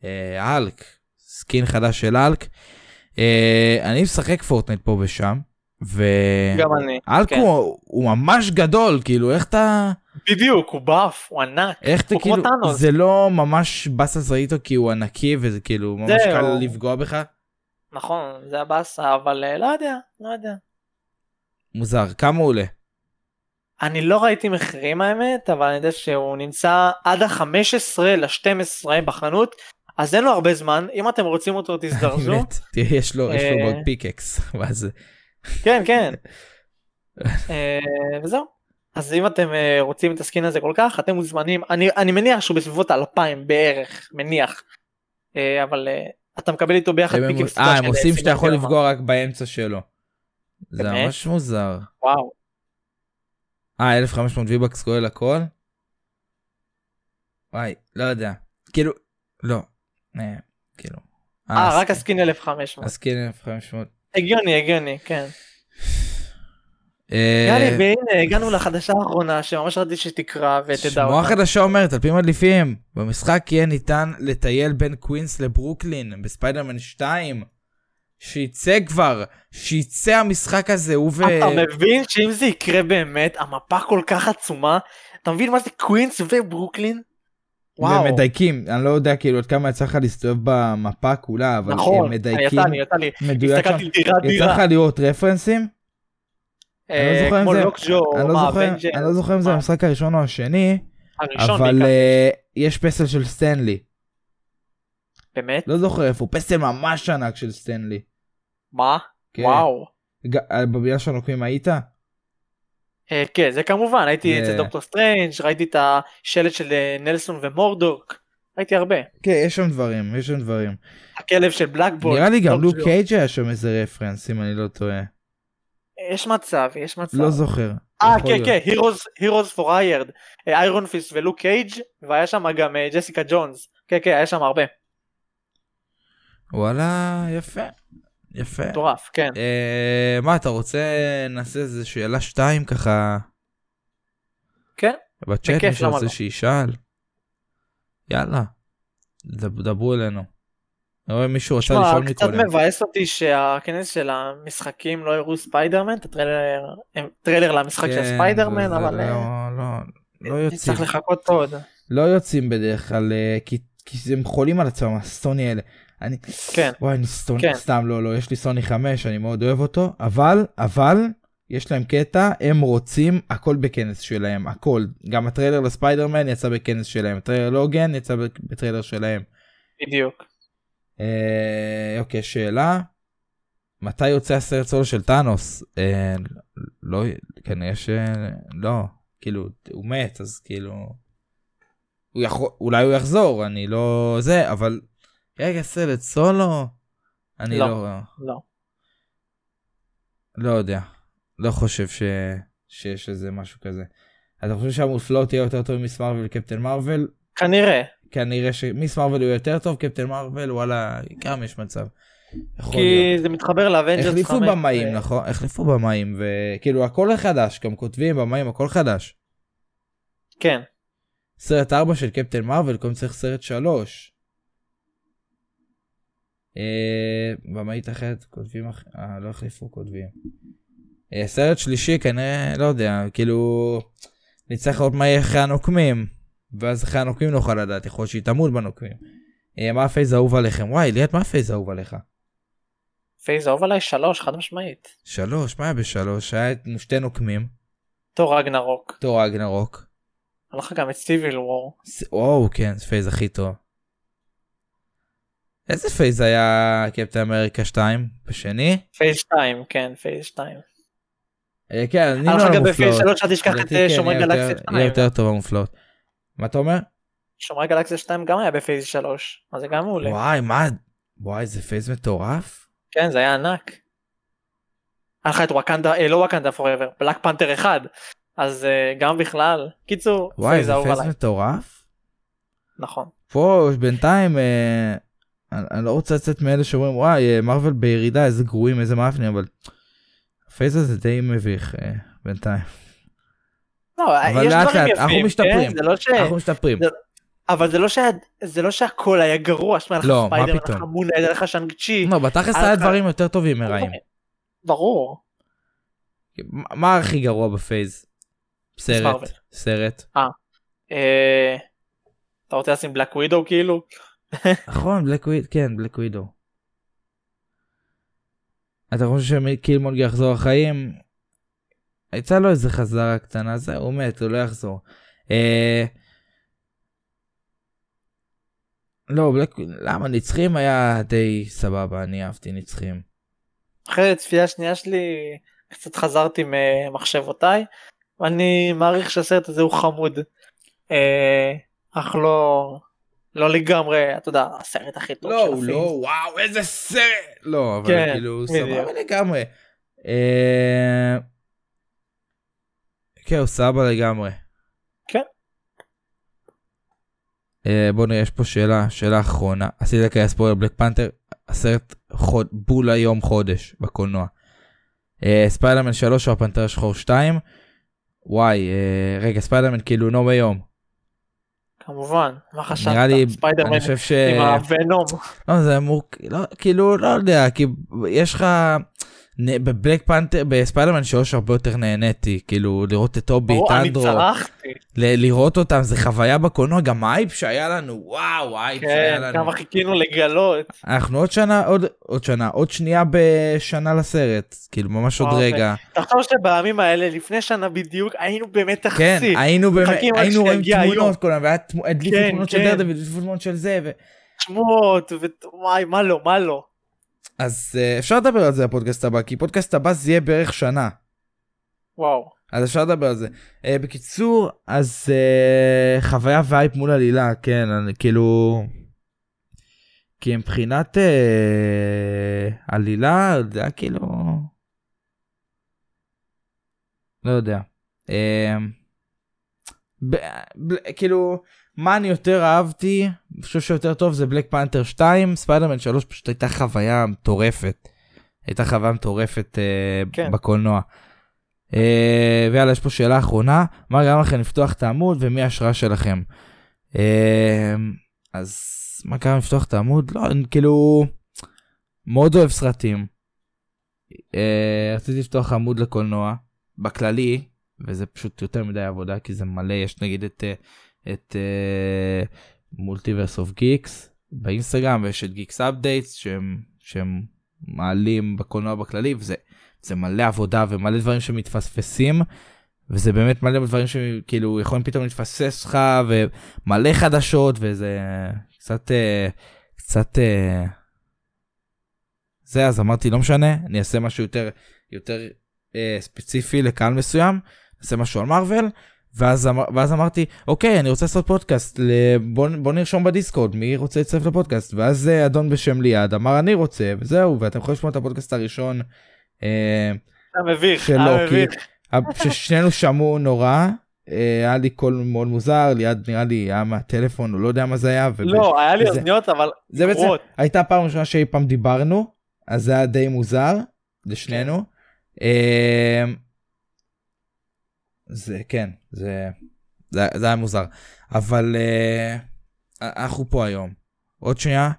אה, האלק, סקין חדש של האלק. אה, אני משחק פורטנייט פה ושם, והאלק גם אני. כן. הוא, הוא ממש גדול, כאילו איך אתה, בדיוק הוא buff הוא ענק. איך הוא כמו כאילו, טאנוס. זה לא ממש באסה אותו כי הוא ענקי וזה כאילו ממש. קל לפגוע בך, נכון זה הבאסה אבל אה, לא יודע לא יודע. מוזר, כמה הוא עולה? אני לא ראיתי מחירים האמת אבל אני יודע שהוא נמצא עד ה-15 ל-12 בחנות אז אין לו הרבה זמן אם אתם רוצים אותו תזדרזו. יש לו, יש לו אה. מאוד פיקקס, ואז כן כן. אה, וזהו. אז אם אתם אה, רוצים את הסקין הזה כל כך אתם מוזמנים אני אני מניח שהוא בסביבות 2000 בערך מניח. אה, אבל אה, אתה מקבל איתו ביחד פיקים אה, הם עושים שאתה יכול. לפגוע רק באמצע שלו. זה? ממש מוזר. וואו. אה, 1500 ויבקס כולל הכל? וואי, לא יודע. כאילו, לא. כאילו. אה רק ה skin 1500. ה skin 1500. הגיוני הגיוני כן. אה, יאללה והנה הגענו לחדשה האחרונה שממש רציתי שתקרא ותדע אותה. חדשה אומרת, על פי מדליפים, במשחק יהיה ניתן לטייל בין קווינס לברוקלין, בספיידרמן 2. שיצא כבר, שיצא המשחק הזה, הוא ו... אתה מבין שאם זה יקרה באמת המפה כל כך עצומה אתה מבין מה זה קווינס וברוקלין? וואו. ומדייקים, אני לא יודע כאילו עד כמה יצא לך להסתובב במפה כולה, אבל נכון הם מדייקים יצא לי יצא לי מדויק שם. הסתכלתי דירה יצא דירה. לך לראות רפרנסים? אני לא אה, זוכר אם כמו זה- לוקג'ו אני לא מה, אבנג'ר, אני לא זוכר אם זה? המשחק הראשון או השני, אבל. אה, יש פסל של סטנלי. באמת? לא זוכר איפה, פסל ממש ענק של סטנלי. מה? כן. וואו. אה, בבניין של הנוקמים היית? אה, כן זה כמובן הייתי זה- אצל דוקטור סטרנג' ראיתי את השלט של אה, נלסון ומורדוק ראיתי הרבה. כן, יש שם דברים, יש שם דברים. הכלב של בלק בולט. נראה לי גם לוק לוקג'ו. קייג' היה שם איזה רפרנס, אם אני לא טועה. יש מצב יש מצב. לא זוכר. אה כן. כן Heroes for Hire איירון פיסט ולוק קייג' והיה שם גם אה, ג'סיקה ג'ונס כן, כן, היה שם הרבה. וואלה, יפה. יפה. מטורף, כן. אה, מה, אתה רוצה נעשה איזה שאלה שתיים ככה כן, בצ'אט, מי שרוצה? שישאל? יאללה, דב- דברו אלינו. רואה מישהו רצה לשאול קצת מקודם. מבאס אותי שהכנס של המשחקים לא הראו ספיידרמן, את הטריילר הם- טריילר למשחק של כן, ספיידרמן, אבל זה אה, לא, לא, לא יוצאים. צריך לחכות עוד. לא יוצאים בדרך כלל, אה, כי, כי הם חולים על עצמם, הסוני האלה. אני, כן, וואי, אני סטוני, כן. סתם לא, לא, יש לי סוני 5, אני מאוד אוהב אותו, אבל, אבל, יש להם קטע, הם רוצים הכל בכנס שלהם, הכל. גם הטריילר לספיידרמן יצא בכנס שלהם, הטריילר לוגן יצא בטריילר שלהם. בדיוק. אה, אוקיי, שאלה. מתי יוצא הסרט סולו של טאנוס? אה, לא, כנראה ש... לא, כאילו, הוא מת, אז כאילו... הוא יכול, אולי הוא יחזור, אני לא... זה, אבל... רגע, סרט סולו? אני לא. לא... לא. לא יודע. לא חושב ש... שיש איזה משהו כזה. אתה חושב שהמופלאות יהיה יותר טוב ממיס מרוויל וקפטן מרוויל? כנראה. כנראה שמיס מרוויל הוא יותר טוב, קפטן מרוויל וואלה, גם יש מצב. להיות. כי זה מתחבר לאבנג'רס 5. החליפו במאים ו- נכון החליפו במאים וכאילו הכל חדש גם כותבים במאים הכל חדש. כן. סרט 4 של קפטן מרוויל קודם צריך סרט 3. אה, במאית אחרת כותבים. אה, לא החליפו כותבים. אה, סרט שלישי כנראה לא יודע כאילו נצטרך לראות מה יהיה אחרי הנוקמים ואז אחרי הנוקמים נוכל לדעת יכול להיות שהיא תמות בנוקמים. אה, מה ה phase האהוב עליכם וואי ליאת מה ה phase האהוב עליך? phase אהוב עליי שלוש חד משמעית. שלוש מה היה בשלוש היה שתי נוקמים תור רגנרוק. תור רגנרוק. היה לך גם את Civil War. וואו כן phase הכי טוב. איזה phase היה קפטן אמריקה 2 בשני? phase 2 כן phase 2. אה, כן, אני לא לך גם. ב phase 3 אל תשכח את שומרי גלקסיה יותר- 2. יהיה יותר טוב המופלאות. מה אתה אומר? שומרי גלקסיה 2 גם היה ב phase 3. אז זה גם מעולה. וואי מה וואי זה phase מטורף. כן זה היה ענק. היה לך את וואקנדה אה, לא וואקנדה forever בלק פנתר 1. אז אה, גם בכלל. קיצור. וואי זה עליי. מטורף. נכון. פה בינתיים אה, אני אני לא רוצה לצאת מאלה שאומרים וואי אה, מרוויל בירידה איזה גרועים איזה מאפנים אבל. ה phase הזה די מביך אה, בינתיים. לא, אבל יש לאט דברים לאט, יפים, אנחנו כן? משתפרים. זה לא ש... אנחנו משתפרים. זה- אבל זה לא שה... זה לא שהכל היה גרוע. שמע, לך לא, מה ספיידר, היה פתאום. לך מונד, היה לך שאנג צ'י. לא בתכלס היה דברים יותר טובים מרעים. ברור. מה- הכי גרוע ב phase? סרט. סרט. אה, אתה רוצה לשים בלק ווידו כאילו? נכון, בלק ווידו, כן, בלק ווידו. אתה חושב שקילמונג יחזור לחיים? יצא לו איזה חזרה קטנה, זה הוא מת, הוא לא יחזור. אה... לא, בלק... למה נצחים היה די סבבה, אני אהבתי נצחים. אחרי הצפייה השנייה שלי קצת חזרתי ממחשבותיי ואני מעריך שהסרט הזה הוא חמוד. אה, אך לא לא לגמרי אתה יודע הסרט הכי טוב לא, של הוא הפילם. לא, וואו, איזה סרט! לא, אבל כן, כאילו. סבבה לגמרי. אה... כן, סבבה לגמרי. כן. אה, בוא נראה, יש פה שאלה, שאלה אחרונה. עשיתי כאלה ספוילר, בלק פנתר, הסרט חוד, בול היום חודש בקולנוע. אה, ספיידרמן 3 או הפנתר השחור 2. וואי, אה, רגע, ספיידרמן כאילו נו ביום. כמובן מה חשבת נראה לי, ספיידרמן ש... עם הוונום לא, זה מורכ... לא, כאילו, לא יודע, כי יש לך... בבלק פנתר, בספיידרמן 3 הרבה יותר נהניתי, כאילו, לראות את טובי, צרחתי ל- לראות אותם, זה חוויה בקולנוע, גם האייפ שהיה לנו, וואו, האייפ שהיה כן לנו. כמה חיכינו לגלות אנחנו עוד שנה, עוד, עוד שנה, עוד שנייה בשנה לסרט, כאילו, ממש עוד וואו, רגע. תחשוב שבימים האלה לפני שנה בדיוק היינו באמת כן, תחסית היינו באמת, היינו רואים היום. תמונות כולם, והיה תמו- הדליפו כן, תמונות של כן. דרדוויל, הדליפו תמונות של זה, ו... שמועות וואי מה לא מה לא אז אה, אפשר לדבר על זה בפודקאסט הבא, כי פודקאסט הבא זה יהיה בערך שנה. וואו אז אפשר לדבר על זה. אה, בקיצור, אז אה, חוויה וייפ מול עלילה, כן, אני, כאילו... כי מבחינת אה, עלילה, זה היה כאילו... לא יודע. Uh, כאילו, מה אני יותר אהבתי, אני חושב שיותר טוב זה בלק פנתר 2, ספיידרמן 3 פשוט הייתה חוויה מטורפת. הייתה חוויה מטורפת uh, כן. בקולנוע. Uh, ויאללה, יש פה שאלה אחרונה, מה גרם לכם לפתוח את העמוד ומי ההשראה שלכם? Uh, אז מה גרם לפתוח את העמוד? לא, אני כאילו, מאוד אוהב סרטים. אה, רציתי לפתוח עמוד לקולנוע, בכללי, וזה פשוט יותר מדי עבודה, כי זה מלא, יש נגיד את, אה, את מולטיברס אוף גיקס באינסטגרם, ויש את גיקס אפדייטס שהם, שהם מעלים בקולנוע בכללי, וזה זה מלא עבודה ומלא דברים שמתפספסים. וזה באמת מלא דברים שכאילו יכולים פתאום להתפסס לך ומלא חדשות וזה קצת אה, קצת אה, זה אז אמרתי לא משנה אני אעשה משהו יותר יותר אה, ספציפי לקהל מסוים נעשה משהו על מארוול ואז, אמר, ואז אמרתי אוקיי אני רוצה לעשות פודקאסט בוא, בוא נרשום בדיסקורד מי רוצה להצטרף לפודקאסט ואז אה, אדון בשם ליעד אמר אני רוצה וזהו ואתם יכולים לשמוע את הפודקאסט הראשון. אה, מביך, שלא, כי מביך. ששנינו שמעו נורא, אה, היה לי קול מאוד מוזר, ליד נראה לי היה מהטלפון, הוא לא יודע מה זה היה. וב- לא, היה לי אוזניות אבל זה בעצם. הייתה פעם ראשונה שאי פעם דיברנו, אז זה היה די מוזר לשנינו. זה כן, זה זה זה היה מוזר, אבל אה, אנחנו פה היום. עוד שנייה,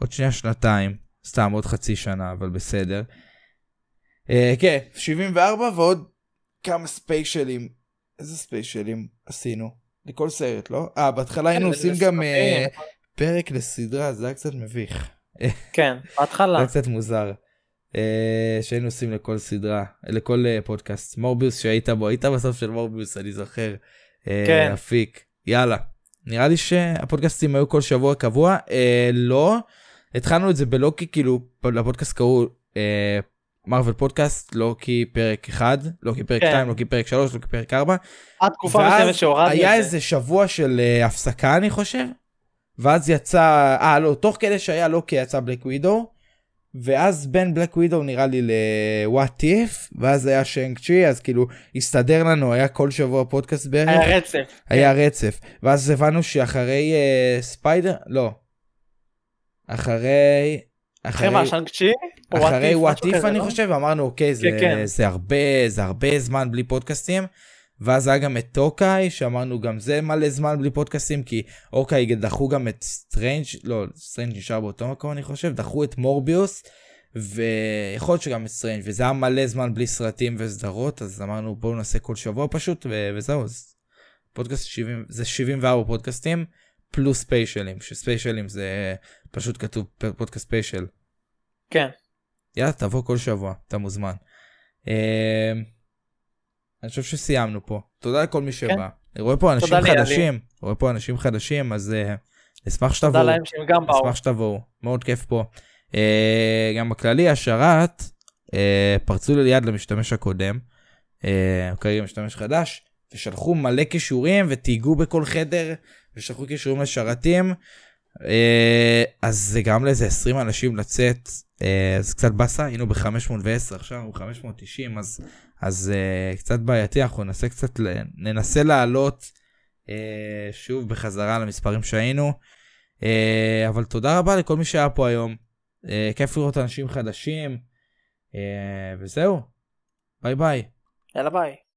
עוד שנייה שנתיים, סתם עוד חצי שנה, אבל בסדר. אה, כן, 74 ועוד כמה ספיישלים. איזה ספיישלים עשינו? לכל סרט, לא? אה, בהתחלה היינו כן, עושים זה גם אה, סרטים. פרק לסדרה, זה היה קצת מביך. כן, זה בהתחלה. היה קצת מוזר. אה, שהיינו עושים לכל סדרה, לכל אה, פודקאסט. מורביוס שהיית בו, היית בסוף של מורביוס, אני זוכר. אה, כן. אפיק. יאללה. נראה לי שהפודקאסטים היו כל שבוע קבוע. אה, לא, התחלנו את זה בלוקי, כאילו, לפודקאסט קראו מרוויל פודקאסט, לוקי פרק 1, לוקי פרק כן. 2, לוקי פרק 3, לוקי פרק 4. עד תקופה מסוימת שהורדנו היה את זה. איזה שבוע של הפסקה אני חושב. ואז יצא, אה לא, תוך כדי שהיה לוקי יצא בלק ווידו. ואז בין בלק ווידו נראה לי ל-what if, ואז היה שיינג צ'י, אז כאילו הסתדר לנו, היה כל שבוע פודקאסט בערך. היה רצף. היה רצף. ואז הבנו שאחרי אה, ספיידר, לא. אחרי... אחרי מה, Shang-Chi? אחרי What If, אני לא? חושב אמרנו אוקיי זה, כן, כן. זה הרבה זה הרבה זמן בלי פודקאסטים ואז היה גם את טוקאי שאמרנו גם זה מלא זמן בלי פודקאסטים כי אוקיי דחו גם את Strange לא Strange נשאר באותו מקום אני חושב דחו את Morbius ויכול להיות שגם את Strange וזה היה מלא זמן בלי סרטים וסדרות אז אמרנו בואו נעשה כל שבוע פשוט ו- וזהו אז פודקאסט 70 זה 74 פודקאסטים פלוס ספיישלים שספיישלים זה פשוט כתוב פודקאסט ספיישל. כן. יאללה תבוא כל שבוע אתה מוזמן. אני חושב שסיימנו פה תודה לכל מי שבא. אני רואה פה אנשים. חדשים רואה פה אנשים חדשים אז אה, אשמח שתבואו. תודה להם שהם גם באו. אשמח שתבואו מאוד כיף פה. אה, גם בכללי השרת אה, פרצו לי ליד למשתמש הקודם. הוא כרגע משתמש חדש ושלחו מלא כישורים ותהיגו בכל חדר ושלחו כישורים לשרתים. אה, אז זה גרם לאיזה 20 אנשים לצאת אז קצת באסה היינו ב-510 עכשיו אנחנו ב-590 אז אז uh, קצת בעייתי אנחנו ננסה קצת ננסה לעלות uh, שוב בחזרה למספרים שהיינו uh, אבל תודה רבה לכל מי שהיה פה היום uh, כיף לראות אנשים חדשים uh, וזהו ביי ביי. יאללה ביי.